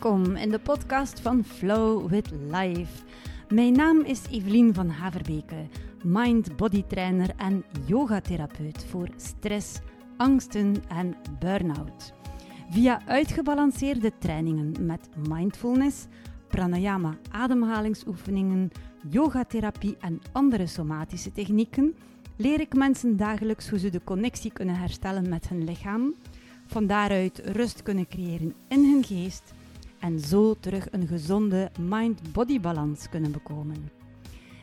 Welkom in de podcast van Flow with Life. Mijn naam is Evelien van Haverbeke, mind-body trainer en yogatherapeut voor stress, angsten en burn-out. Via uitgebalanceerde trainingen met mindfulness, pranayama ademhalingsoefeningen, yogatherapie en andere somatische technieken leer ik mensen dagelijks hoe ze de connectie kunnen herstellen met hun lichaam, van daaruit rust kunnen creëren in hun geest en zo terug een gezonde mind-body balans kunnen bekomen.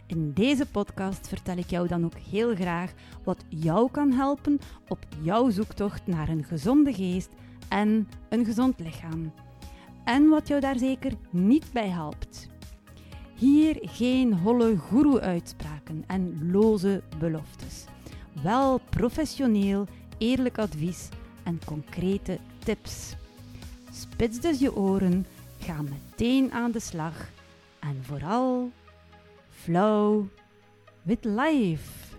In deze podcast vertel ik jou dan ook heel graag wat jou kan helpen op jouw zoektocht naar een gezonde geest en een gezond lichaam. En wat jou daar zeker niet bij helpt. Hier geen holle guru-uitspraken en loze beloftes. Wel professioneel, eerlijk advies en concrete tips. Spits dus je oren, ga meteen aan de slag en vooral flow with life.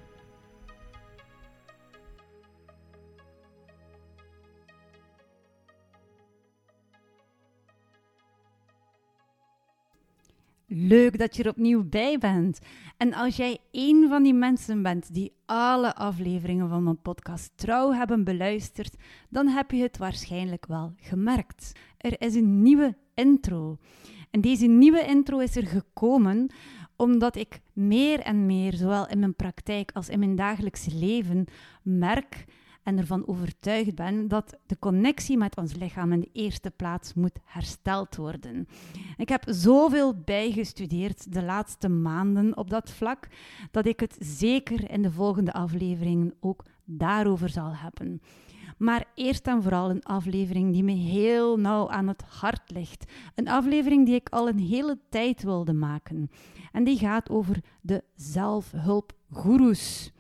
Leuk dat je er opnieuw bij bent. En als jij een van die mensen bent die alle afleveringen van mijn podcast trouw hebben beluisterd, dan heb je het waarschijnlijk wel gemerkt. Er is een nieuwe intro. En deze nieuwe intro is er gekomen omdat ik meer en meer, zowel in mijn praktijk als in mijn dagelijkse leven, merk en ervan overtuigd ben dat de connectie met ons lichaam in de eerste plaats moet hersteld worden. Ik heb zoveel bijgestudeerd de laatste maanden op dat vlak dat ik het zeker in de volgende afleveringen ook daarover zal hebben. Maar eerst en vooral een aflevering die me heel nauw aan het hart ligt. Een aflevering die ik al een hele tijd wilde maken. En die gaat over de zelfhulpgoeroes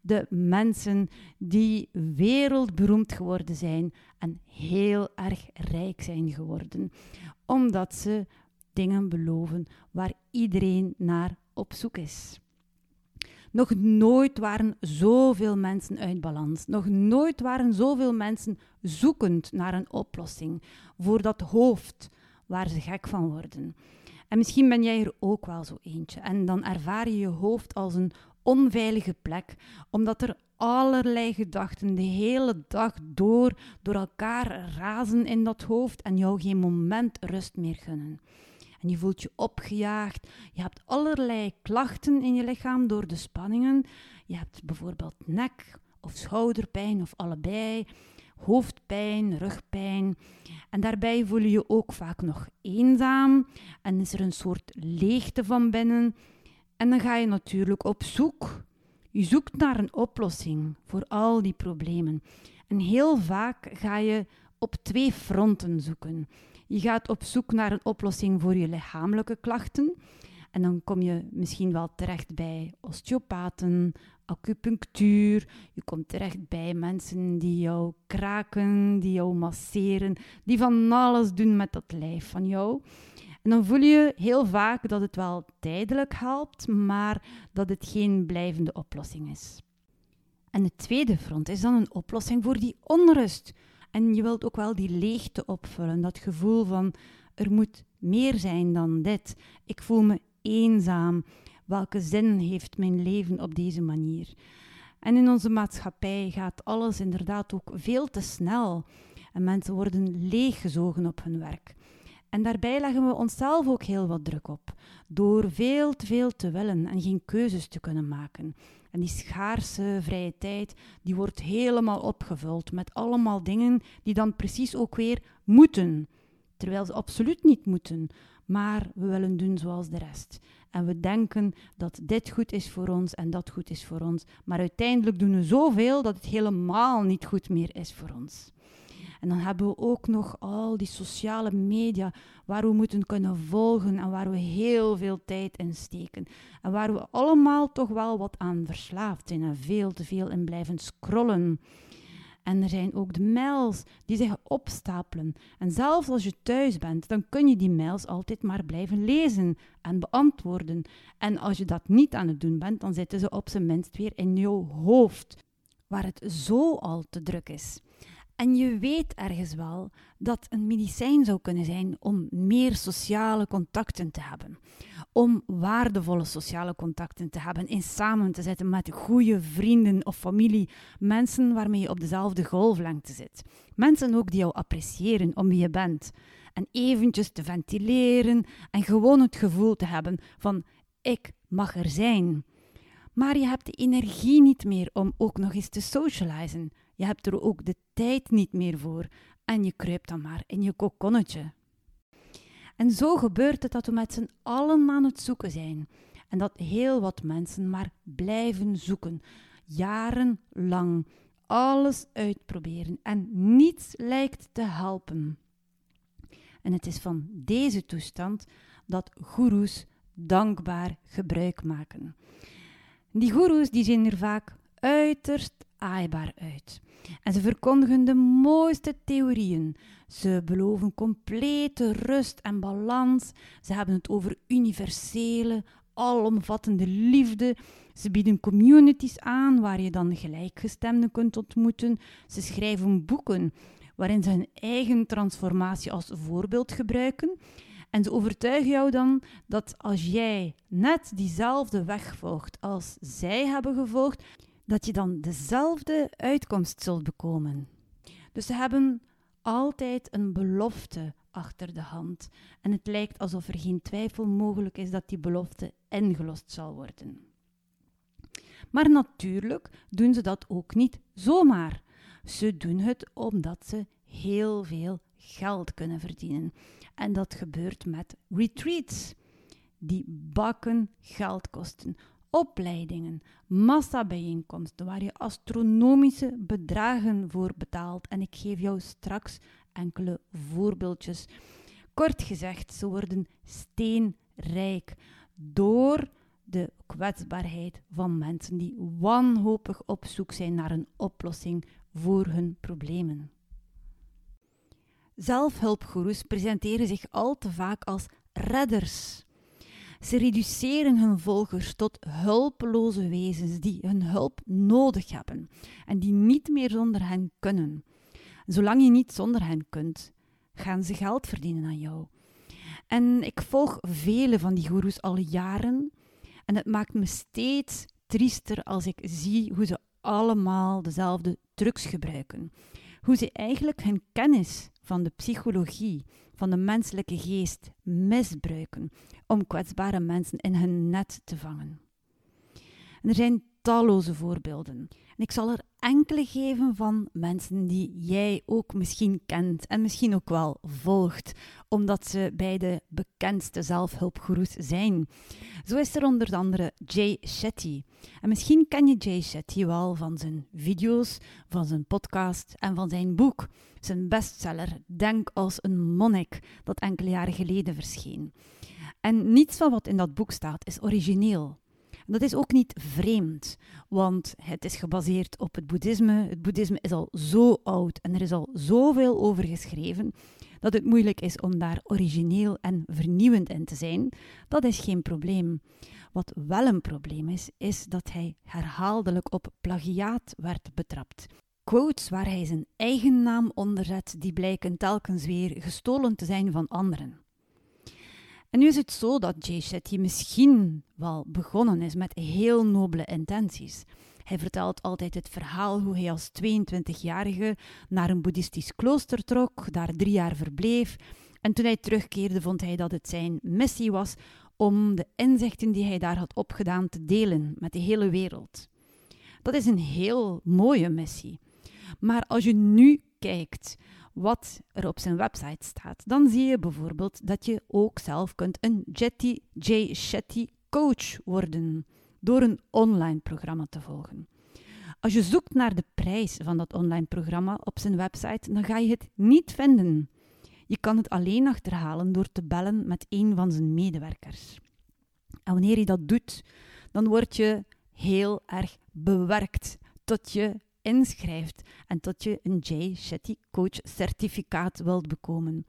de mensen die wereldberoemd geworden zijn en heel erg rijk zijn geworden, omdat ze dingen beloven waar iedereen naar op zoek is. Nog nooit waren zoveel mensen uit balans. Nog nooit waren zoveel mensen zoekend naar een oplossing voor dat hoofd waar ze gek van worden. En misschien ben jij er ook wel zo eentje. En dan ervaar je je hoofd als een onveilige plek, omdat er allerlei gedachten de hele dag door door elkaar razen in dat hoofd en jou geen moment rust meer gunnen. En je voelt je opgejaagd, je hebt allerlei klachten in je lichaam door de spanningen. Je hebt bijvoorbeeld nek- of schouderpijn of allebei, hoofdpijn, rugpijn. En daarbij voel je je ook vaak nog eenzaam en is er een soort leegte van binnen. En dan ga je natuurlijk op zoek. Je zoekt naar een oplossing voor al die problemen. En heel vaak ga je op twee fronten zoeken. Je gaat op zoek naar een oplossing voor je lichamelijke klachten. En dan kom je misschien wel terecht bij osteopaten, acupunctuur. Je komt terecht bij mensen die jou kraken, die jou masseren, die van alles doen met dat lijf van jou. En dan voel je heel vaak dat het wel tijdelijk helpt, maar dat het geen blijvende oplossing is. En het tweede front is dan een oplossing voor die onrust. En je wilt ook wel die leegte opvullen, dat gevoel van er moet meer zijn dan dit. Ik voel me eenzaam. Welke zin heeft mijn leven op deze manier? En in onze maatschappij gaat alles inderdaad ook veel te snel. En mensen worden leeggezogen op hun werk. En daarbij leggen we onszelf ook heel wat druk op, door veel te veel te willen en geen keuzes te kunnen maken. En die schaarse vrije tijd, die wordt helemaal opgevuld met allemaal dingen die dan precies ook weer moeten. Terwijl ze absoluut niet moeten, maar we willen doen zoals de rest. En we denken dat dit goed is voor ons en dat goed is voor ons. Maar uiteindelijk doen we zoveel dat het helemaal niet goed meer is voor ons. En dan hebben we ook nog al die sociale media waar we moeten kunnen volgen en waar we heel veel tijd in steken. En waar we allemaal toch wel wat aan verslaafd zijn en veel te veel in blijven scrollen. En er zijn ook de mails die zich opstapelen. En zelfs als je thuis bent, dan kun je die mails altijd maar blijven lezen en beantwoorden. En als je dat niet aan het doen bent, dan zitten ze op zijn minst weer in jouw hoofd, waar het zo al te druk is. En je weet ergens wel dat een medicijn zou kunnen zijn om meer sociale contacten te hebben. Om waardevolle sociale contacten te hebben, in samen te zitten met goede vrienden of familie, mensen waarmee je op dezelfde golflengte zit. Mensen ook die jou appreciëren om wie je bent. En eventjes te ventileren en gewoon het gevoel te hebben van ik mag er zijn. Maar je hebt de energie niet meer om ook nog eens te socializen. Je hebt er ook de tijd niet meer voor en je kruipt dan maar in je kokonnetje. En zo gebeurt het dat we met z'n allen aan het zoeken zijn. En dat heel wat mensen maar blijven zoeken, jarenlang, alles uitproberen en niets lijkt te helpen. En het is van deze toestand dat goeroes dankbaar gebruik maken. Die goeroes die zien er vaak uiterst aaibaar uit. En ze verkondigen de mooiste theorieën. Ze beloven complete rust en balans. Ze hebben het over universele, alomvattende liefde. Ze bieden communities aan waar je dan gelijkgestemden kunt ontmoeten. Ze schrijven boeken waarin ze hun eigen transformatie als voorbeeld gebruiken. En ze overtuigen jou dan dat als jij net diezelfde weg volgt als zij hebben gevolgd, dat je dan dezelfde uitkomst zult bekomen. Dus ze hebben altijd een belofte achter de hand. En het lijkt alsof er geen twijfel mogelijk is dat die belofte ingelost zal worden. Maar natuurlijk doen ze dat ook niet zomaar. Ze doen het omdat ze heel veel geld kunnen verdienen. En dat gebeurt met retreats, die bakken geld kosten opleidingen, massabijeenkomsten waar je astronomische bedragen voor betaalt. En ik geef jou straks enkele voorbeeldjes. Kort gezegd, ze worden steenrijk door de kwetsbaarheid van mensen die wanhopig op zoek zijn naar een oplossing voor hun problemen. Zelfhulpgoeroes presenteren zich al te vaak als redders ze reduceren hun volgers tot hulpeloze wezens die hun hulp nodig hebben en die niet meer zonder hen kunnen. Zolang je niet zonder hen kunt, gaan ze geld verdienen aan jou. En ik volg vele van die goeroes al jaren en het maakt me steeds triester als ik zie hoe ze allemaal dezelfde trucs gebruiken. Hoe ze eigenlijk hun kennis van de psychologie, van de menselijke geest misbruiken om kwetsbare mensen in hun net te vangen. En er zijn talloze voorbeelden. En ik zal er enkele geven van mensen die jij ook misschien kent en misschien ook wel volgt, omdat ze bij de bekendste zelfhulpgoeroes zijn. Zo is er onder andere Jay Shetty. En misschien ken je Jay Shetty wel van zijn video's, van zijn podcast en van zijn boek, zijn bestseller Denk als een monnik, dat enkele jaren geleden verscheen. En niets van wat in dat boek staat is origineel. Dat is ook niet vreemd, want het is gebaseerd op het boeddhisme. Het boeddhisme is al zo oud en er is al zoveel over geschreven dat het moeilijk is om daar origineel en vernieuwend in te zijn. Dat is geen probleem. Wat wel een probleem is, is dat hij herhaaldelijk op plagiaat werd betrapt. Quotes waar hij zijn eigen naam onder zet, die blijken telkens weer gestolen te zijn van anderen. En nu is het zo dat Jay Shetty misschien wel begonnen is met heel nobele intenties. Hij vertelt altijd het verhaal hoe hij als 22-jarige naar een boeddhistisch klooster trok, daar drie jaar verbleef. En toen hij terugkeerde, vond hij dat het zijn missie was om de inzichten die hij daar had opgedaan te delen met de hele wereld. Dat is een heel mooie missie. Maar als je nu kijkt wat er op zijn website staat, dan zie je bijvoorbeeld dat je ook zelf kunt een Jetty J. Shetty coach worden door een online programma te volgen. Als je zoekt naar de prijs van dat online programma op zijn website, dan ga je het niet vinden. Je kan het alleen achterhalen door te bellen met een van zijn medewerkers. En wanneer je dat doet, dan word je heel erg bewerkt tot je inschrijft en tot je een Jay Shetty Coach certificaat wilt bekomen.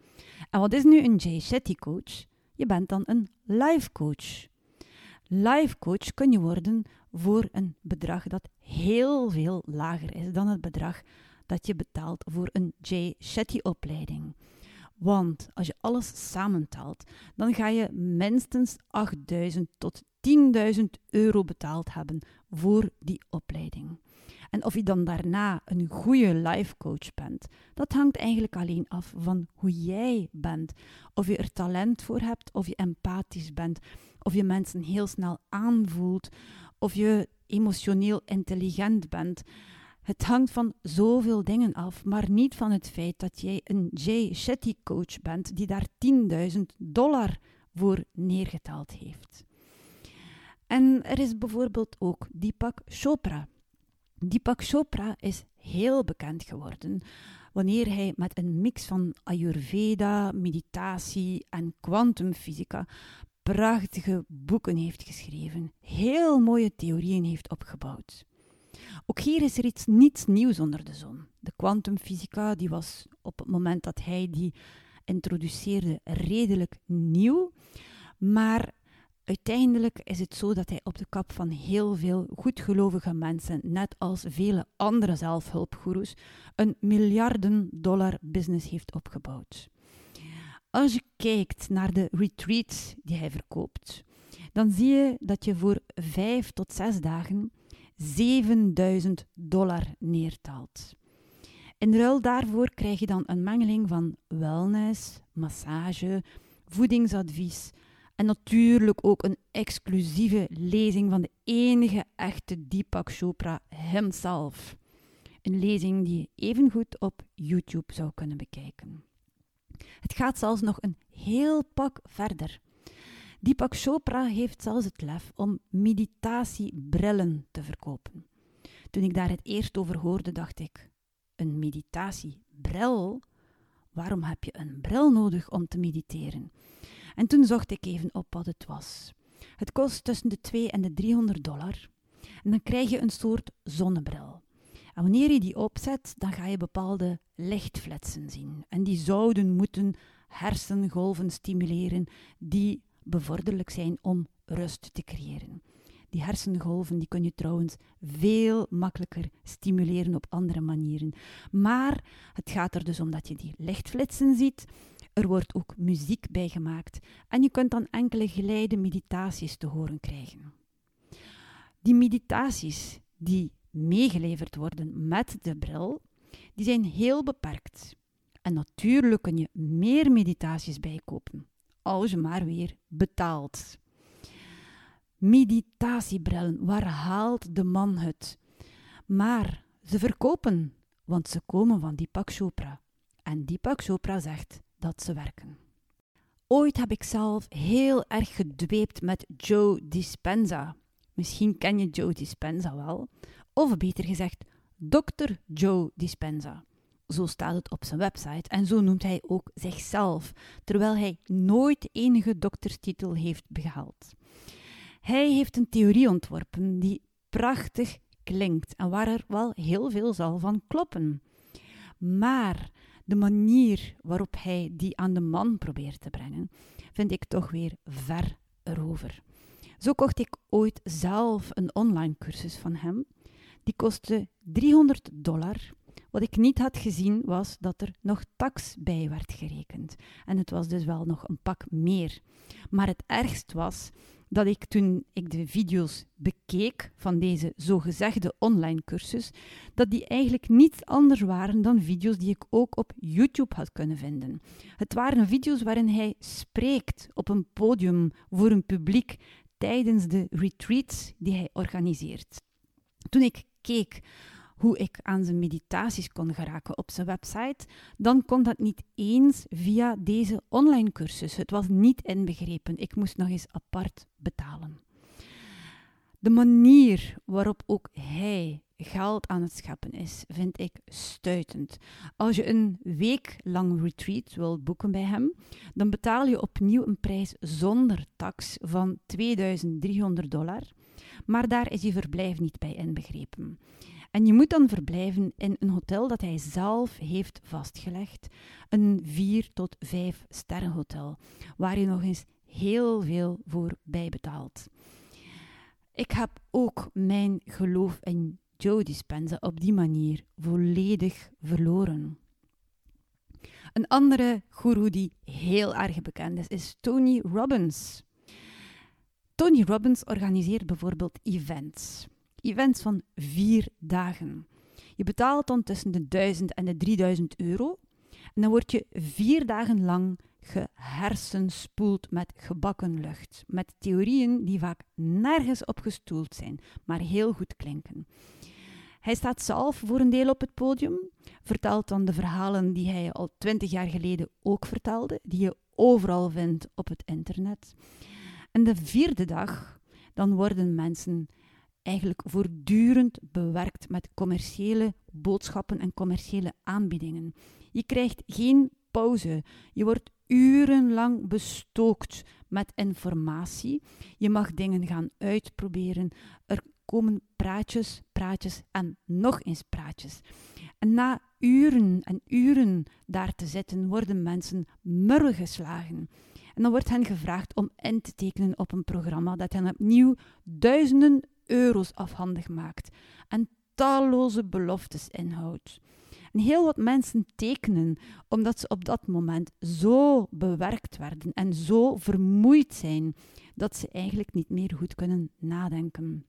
En wat is nu een Jay Shetty Coach? Je bent dan een life coach. Life coach kun je worden voor een bedrag dat heel veel lager is dan het bedrag dat je betaalt voor een Jay Shetty opleiding. Want als je alles samentelt, dan ga je minstens 8000 tot 10.000 euro betaald hebben voor die opleiding. En of je dan daarna een goede life coach bent, dat hangt eigenlijk alleen af van hoe jij bent. Of je er talent voor hebt, of je empathisch bent, of je mensen heel snel aanvoelt, of je emotioneel intelligent bent. Het hangt van zoveel dingen af, maar niet van het feit dat jij een Jay Shetty coach bent die daar 10.000 dollar voor neergetaald heeft. En er is bijvoorbeeld ook Deepak Chopra. Deepak Chopra is heel bekend geworden wanneer hij met een mix van Ayurveda, meditatie en kwantumfysica prachtige boeken heeft geschreven, heel mooie theorieën heeft opgebouwd. Ook hier is er iets niets nieuws onder de zon. De kwantumfysica die was op het moment dat hij die introduceerde redelijk nieuw, maar uiteindelijk is het zo dat hij op de kap van heel veel goedgelovige mensen, net als vele andere zelfhulpgoeroes, een miljarden dollar business heeft opgebouwd. Als je kijkt naar de retreats die hij verkoopt, dan zie je dat je voor vijf tot zes dagen 7000 dollar neertaalt. In ruil daarvoor krijg je dan een mengeling van wellness, massage, voedingsadvies en natuurlijk ook een exclusieve lezing van de enige echte Deepak Chopra himself. Een lezing die je evengoed op YouTube zou kunnen bekijken. Het gaat zelfs nog een heel pak verder. Deepak Chopra heeft zelfs het lef om meditatiebrillen te verkopen. Toen ik daar het eerst over hoorde, dacht ik: een meditatiebril? Waarom heb je een bril nodig om te mediteren? En toen zocht ik even op wat het was. Het kost tussen de 2 en de 300 dollar. En dan krijg je een soort zonnebril. En wanneer je die opzet, dan ga je bepaalde lichtflitsen zien. En die zouden moeten hersengolven stimuleren die bevorderlijk zijn om rust te creëren. Die hersengolven die kun je trouwens veel makkelijker stimuleren op andere manieren. Maar het gaat er dus om dat je die lichtflitsen ziet. Er wordt ook muziek bij gemaakt en je kunt dan enkele geleide meditaties te horen krijgen. Die meditaties die meegeleverd worden met de bril, die zijn heel beperkt. En natuurlijk kun je meer meditaties bijkopen als je maar weer betaalt. Meditatiebrillen, waar haalt de man het? Maar ze verkopen, want ze komen van Deepak Chopra. En Deepak Chopra zegt dat ze werken. Ooit heb ik zelf heel erg gedweept met Joe Dispenza. Misschien ken je Joe Dispenza wel, of beter gezegd, Dr. Joe Dispenza. Zo staat het op zijn website en zo noemt hij ook zichzelf, terwijl hij nooit enige dokterstitel heeft behaald. Hij heeft een theorie ontworpen die prachtig klinkt en waar er wel heel veel zal van kloppen. Maar de manier waarop hij die aan de man probeert te brengen, vind ik toch weer ver erover. Zo kocht ik ooit zelf een online cursus van hem. Die kostte 300 dollar wat ik niet had gezien was dat er nog tax bij werd gerekend. En het was dus wel nog een pak meer. Maar het ergst was dat ik toen ik de video's bekeek van deze zogezegde online cursus, dat die eigenlijk niets anders waren dan video's die ik ook op YouTube had kunnen vinden. Het waren video's waarin hij spreekt op een podium voor een publiek tijdens de retreats die hij organiseert. Toen ik keek hoe ik aan zijn meditaties kon geraken op zijn website, dan kon dat niet eens via deze online cursus. Het was niet inbegrepen. Ik moest nog eens apart betalen. De manier waarop ook hij geld aan het scheppen is, vind ik stuitend. Als je een week lang retreat wilt boeken bij hem, dan betaal je opnieuw een prijs zonder tax van 2300 dollar. Maar daar is je verblijf niet bij inbegrepen. En je moet dan verblijven in een hotel dat hij zelf heeft vastgelegd. Een 4 tot 5 sterrenhotel, waar je nog eens heel veel voor bijbetaalt. Ik heb ook mijn geloof in Joe Dispenza op die manier volledig verloren. Een andere guru die heel erg bekend is, is Tony Robbins. Tony Robbins organiseert bijvoorbeeld events. Events van vier dagen. Je betaalt dan tussen de 1000 en de 3000 euro. En dan word je vier dagen lang gehersenspoeld met gebakken lucht. Met theorieën die vaak nergens op gestoeld zijn, maar heel goed klinken. Hij staat zelf voor een deel op het podium, vertelt dan de verhalen die hij al twintig jaar geleden ook vertelde, die je overal vindt op het internet. En de vierde dag, dan worden mensen eigenlijk voortdurend bewerkt met commerciële boodschappen en commerciële aanbiedingen. Je krijgt geen pauze. Je wordt urenlang bestookt met informatie. Je mag dingen gaan uitproberen. Er komen praatjes, praatjes en nog eens praatjes. En na uren en uren daar te zitten, worden mensen murw geslagen. En dan wordt hen gevraagd om in te tekenen op een programma dat hen opnieuw duizenden euro's afhandig maakt en talloze beloftes inhoudt. En heel wat mensen tekenen omdat ze op dat moment zo bewerkt werden en zo vermoeid zijn dat ze eigenlijk niet meer goed kunnen nadenken.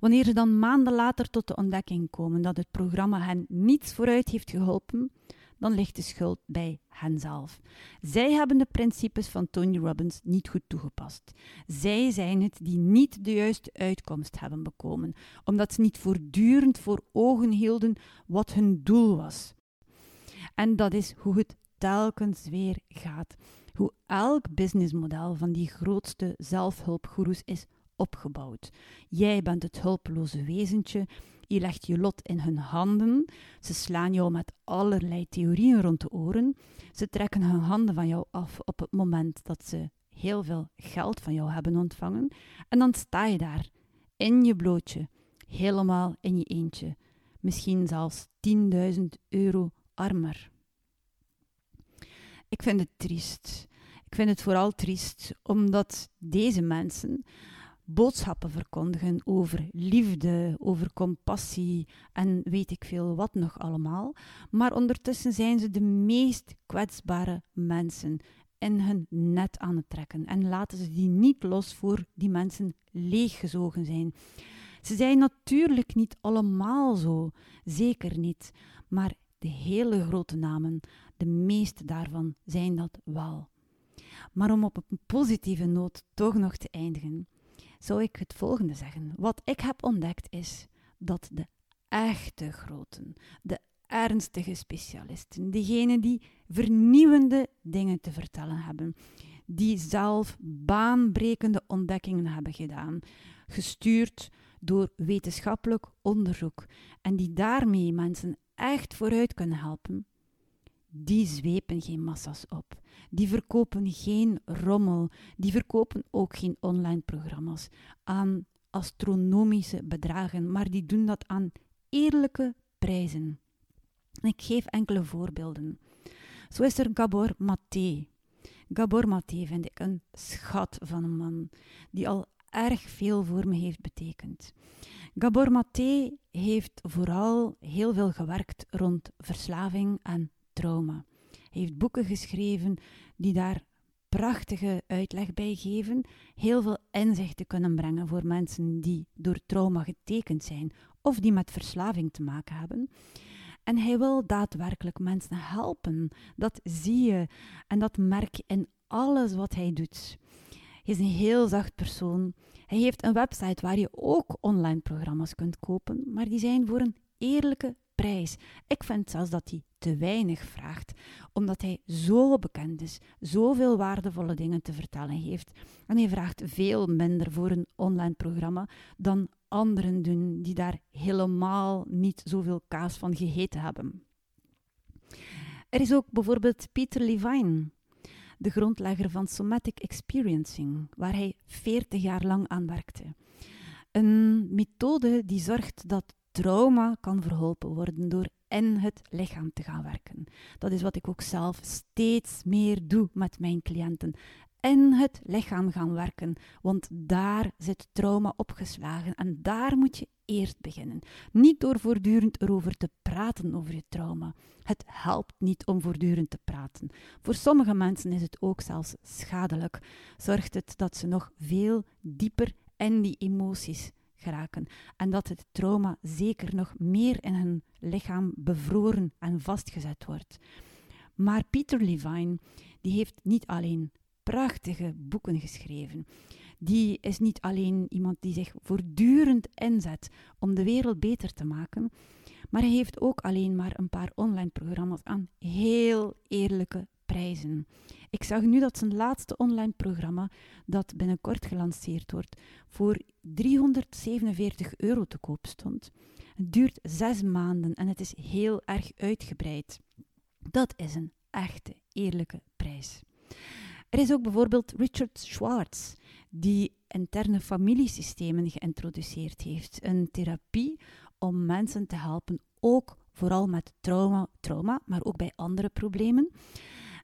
Wanneer ze dan maanden later tot de ontdekking komen dat het programma hen niets vooruit heeft geholpen, dan ligt de schuld bij henzelf. Zij hebben de principes van Tony Robbins niet goed toegepast. Zij zijn het die niet de juiste uitkomst hebben bekomen, omdat ze niet voortdurend voor ogen hielden wat hun doel was. En dat is hoe het telkens weer gaat. Hoe elk businessmodel van die grootste zelfhulpgoeroes is opgebouwd. Jij bent het hulpeloze wezentje je legt je lot in hun handen. Ze slaan jou met allerlei theorieën rond de oren. Ze trekken hun handen van jou af op het moment dat ze heel veel geld van jou hebben ontvangen. En dan sta je daar, in je blootje, helemaal in je eentje. Misschien zelfs 10.000 euro armer. Ik vind het triest. Ik vind het vooral triest omdat deze mensen boodschappen verkondigen over liefde, over compassie en weet ik veel wat nog allemaal. Maar ondertussen zijn ze de meest kwetsbare mensen in hun net aan het trekken en laten ze die niet los voor die mensen leeggezogen zijn. Ze zijn natuurlijk niet allemaal zo, zeker niet, maar de hele grote namen, de meeste daarvan zijn dat wel. Maar om op een positieve noot toch nog te eindigen zou ik het volgende zeggen. Wat ik heb ontdekt is dat de echte groten, de ernstige specialisten, degenen die vernieuwende dingen te vertellen hebben, die zelf baanbrekende ontdekkingen hebben gedaan, gestuurd door wetenschappelijk onderzoek en die daarmee mensen echt vooruit kunnen helpen, die zwepen geen massa's op. Die verkopen geen rommel. Die verkopen ook geen online programma's aan astronomische bedragen, maar die doen dat aan eerlijke prijzen. Ik geef enkele voorbeelden. Zo is er Gabor Maté. Gabor Maté vind ik een schat van een man die al erg veel voor me heeft betekend. Gabor Maté heeft vooral heel veel gewerkt rond verslaving en trauma. Heeft boeken geschreven die daar prachtige uitleg bij geven, heel veel inzichten kunnen brengen voor mensen die door trauma getekend zijn of die met verslaving te maken hebben. En hij wil daadwerkelijk mensen helpen. Dat zie je en dat merk je in alles wat hij doet. Hij is een heel zacht persoon. Hij heeft een website waar je ook online programma's kunt kopen, maar die zijn voor een eerlijke Ik vind zelfs dat hij te weinig vraagt, omdat hij zo bekend is, zoveel waardevolle dingen te vertellen heeft. En hij vraagt veel minder voor een online programma dan anderen doen die daar helemaal niet zoveel kaas van gegeten hebben. Er is ook bijvoorbeeld Peter Levine, de grondlegger van Somatic Experiencing, waar hij 40 jaar lang aan werkte. Een methode die zorgt dat trauma kan verholpen worden door in het lichaam te gaan werken. Dat is wat ik ook zelf steeds meer doe met mijn cliënten. In het lichaam gaan werken, want daar zit trauma opgeslagen en daar moet je eerst beginnen. Niet door voortdurend erover te praten over je trauma. Het helpt niet om voortdurend te praten. Voor sommige mensen is het ook zelfs schadelijk. Zorgt het dat ze nog veel dieper in die emoties en dat het trauma zeker nog meer in hun lichaam bevroren en vastgezet wordt. Maar Peter Levine, die heeft niet alleen prachtige boeken geschreven. Die is niet alleen iemand die zich voortdurend inzet om de wereld beter te maken, maar hij heeft ook alleen maar een paar online programma's aan heel eerlijke prijzen. Ik zag nu dat zijn laatste online programma, dat binnenkort gelanceerd wordt, voor 347 euro te koop stond. Het duurt zes maanden en het is heel erg uitgebreid. Dat is een echte, eerlijke prijs. Er is ook bijvoorbeeld Richard Schwartz, die interne familiesystemen geïntroduceerd heeft. Een therapie om mensen te helpen, ook vooral met trauma, trauma maar ook bij andere problemen.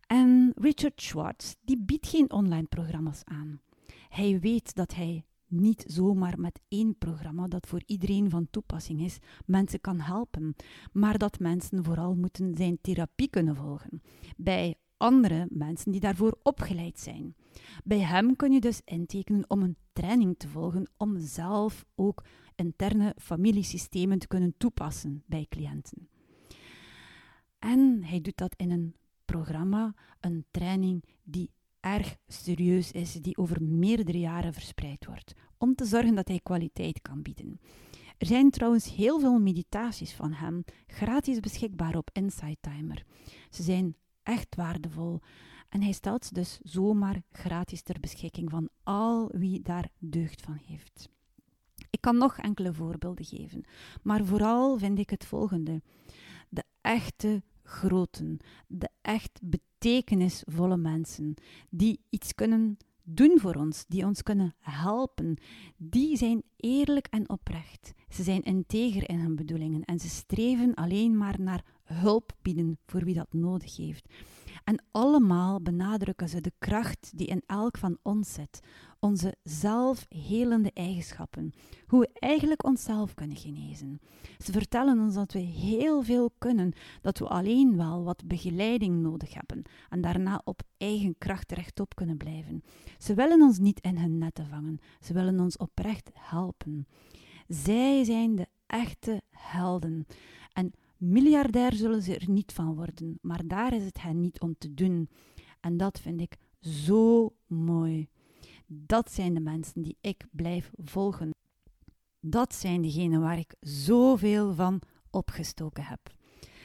En Richard Schwartz, die biedt geen online programma's aan. Hij weet dat hij niet zomaar met één programma dat voor iedereen van toepassing is, mensen kan helpen, maar dat mensen vooral moeten zijn therapie kunnen volgen. Bij andere mensen die daarvoor opgeleid zijn. Bij hem kun je dus intekenen om een training te volgen om zelf ook interne familiesystemen te kunnen toepassen bij cliënten. En hij doet dat in een programma, een training die erg serieus is, die over meerdere jaren verspreid wordt, om te zorgen dat hij kwaliteit kan bieden. Er zijn trouwens heel veel meditaties van hem gratis beschikbaar op Insight Timer. Ze zijn echt waardevol en hij stelt ze dus zomaar gratis ter beschikking van al wie daar deugd van heeft. Ik kan nog enkele voorbeelden geven, maar vooral vind ik het volgende. De echte groten, de echt betekenisvolle mensen, die iets kunnen doen voor ons, die ons kunnen helpen, die zijn eerlijk en oprecht. Ze zijn integer in hun bedoelingen en ze streven alleen maar naar hulp bieden voor wie dat nodig heeft. En allemaal benadrukken ze de kracht die in elk van ons zit, onze zelfhelende eigenschappen, hoe we eigenlijk onszelf kunnen genezen. Ze vertellen ons dat we heel veel kunnen, dat we alleen wel wat begeleiding nodig hebben en daarna op eigen kracht rechtop kunnen blijven. Ze willen ons niet in hun netten vangen, ze willen ons oprecht helpen. Zij zijn de echte helden. En Miljardair zullen ze er niet van worden, maar daar is het hen niet om te doen. En dat vind ik zo mooi. Dat zijn de mensen die ik blijf volgen. Dat zijn degenen waar ik zoveel van opgestoken heb.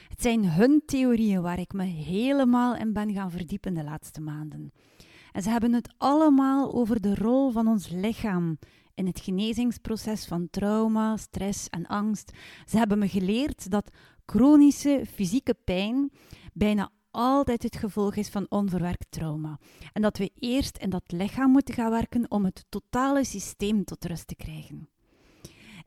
Het zijn hun theorieën waar ik me helemaal in ben gaan verdiepen de laatste maanden. En ze hebben het allemaal over de rol van ons lichaam in het genezingsproces van trauma, stress en angst. Ze hebben me geleerd dat chronische fysieke pijn bijna altijd het gevolg is van onverwerkt trauma. En dat we eerst in dat lichaam moeten gaan werken om het totale systeem tot rust te krijgen.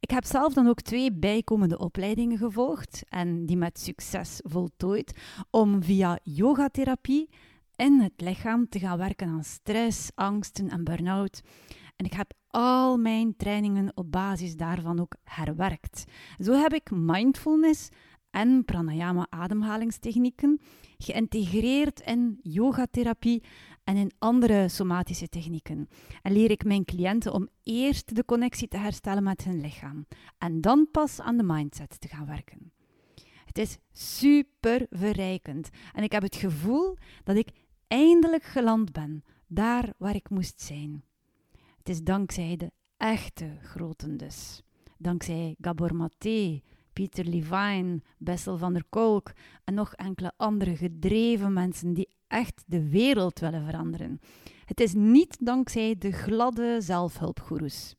Ik heb zelf dan ook twee bijkomende opleidingen gevolgd en die met succes voltooid om via yogatherapie in het lichaam te gaan werken aan stress, angsten en burn-out. En ik heb al mijn trainingen op basis daarvan ook herwerkt. Zo heb ik mindfulness en pranayama ademhalingstechnieken, geïntegreerd in yogatherapie en in andere somatische technieken. En leer ik mijn cliënten om eerst de connectie te herstellen met hun lichaam en dan pas aan de mindset te gaan werken. Het is super verrijkend en ik heb het gevoel dat ik eindelijk geland ben daar waar ik moest zijn. Het is dankzij de echte groten dus. Dankzij Gabor Maté, Pieter Levine, Bessel van der Kolk en nog enkele andere gedreven mensen die echt de wereld willen veranderen. Het is niet dankzij de gladde zelfhulpgoeroes.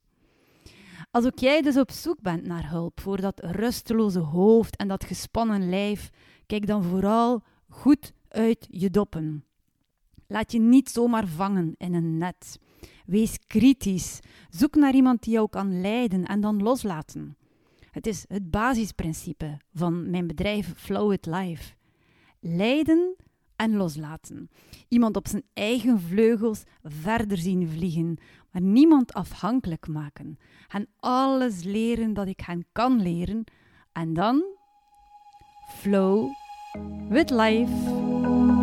Als ook jij dus op zoek bent naar hulp voor dat rusteloze hoofd en dat gespannen lijf, kijk dan vooral goed uit je doppen. Laat je niet zomaar vangen in een net. Wees kritisch. Zoek naar iemand die jou kan leiden en dan loslaten. Het is het basisprincipe van mijn bedrijf Flow It Life. Leiden en loslaten. Iemand op zijn eigen vleugels verder zien vliegen, maar niemand afhankelijk maken. En alles leren dat ik hen kan leren. En dan flow with life.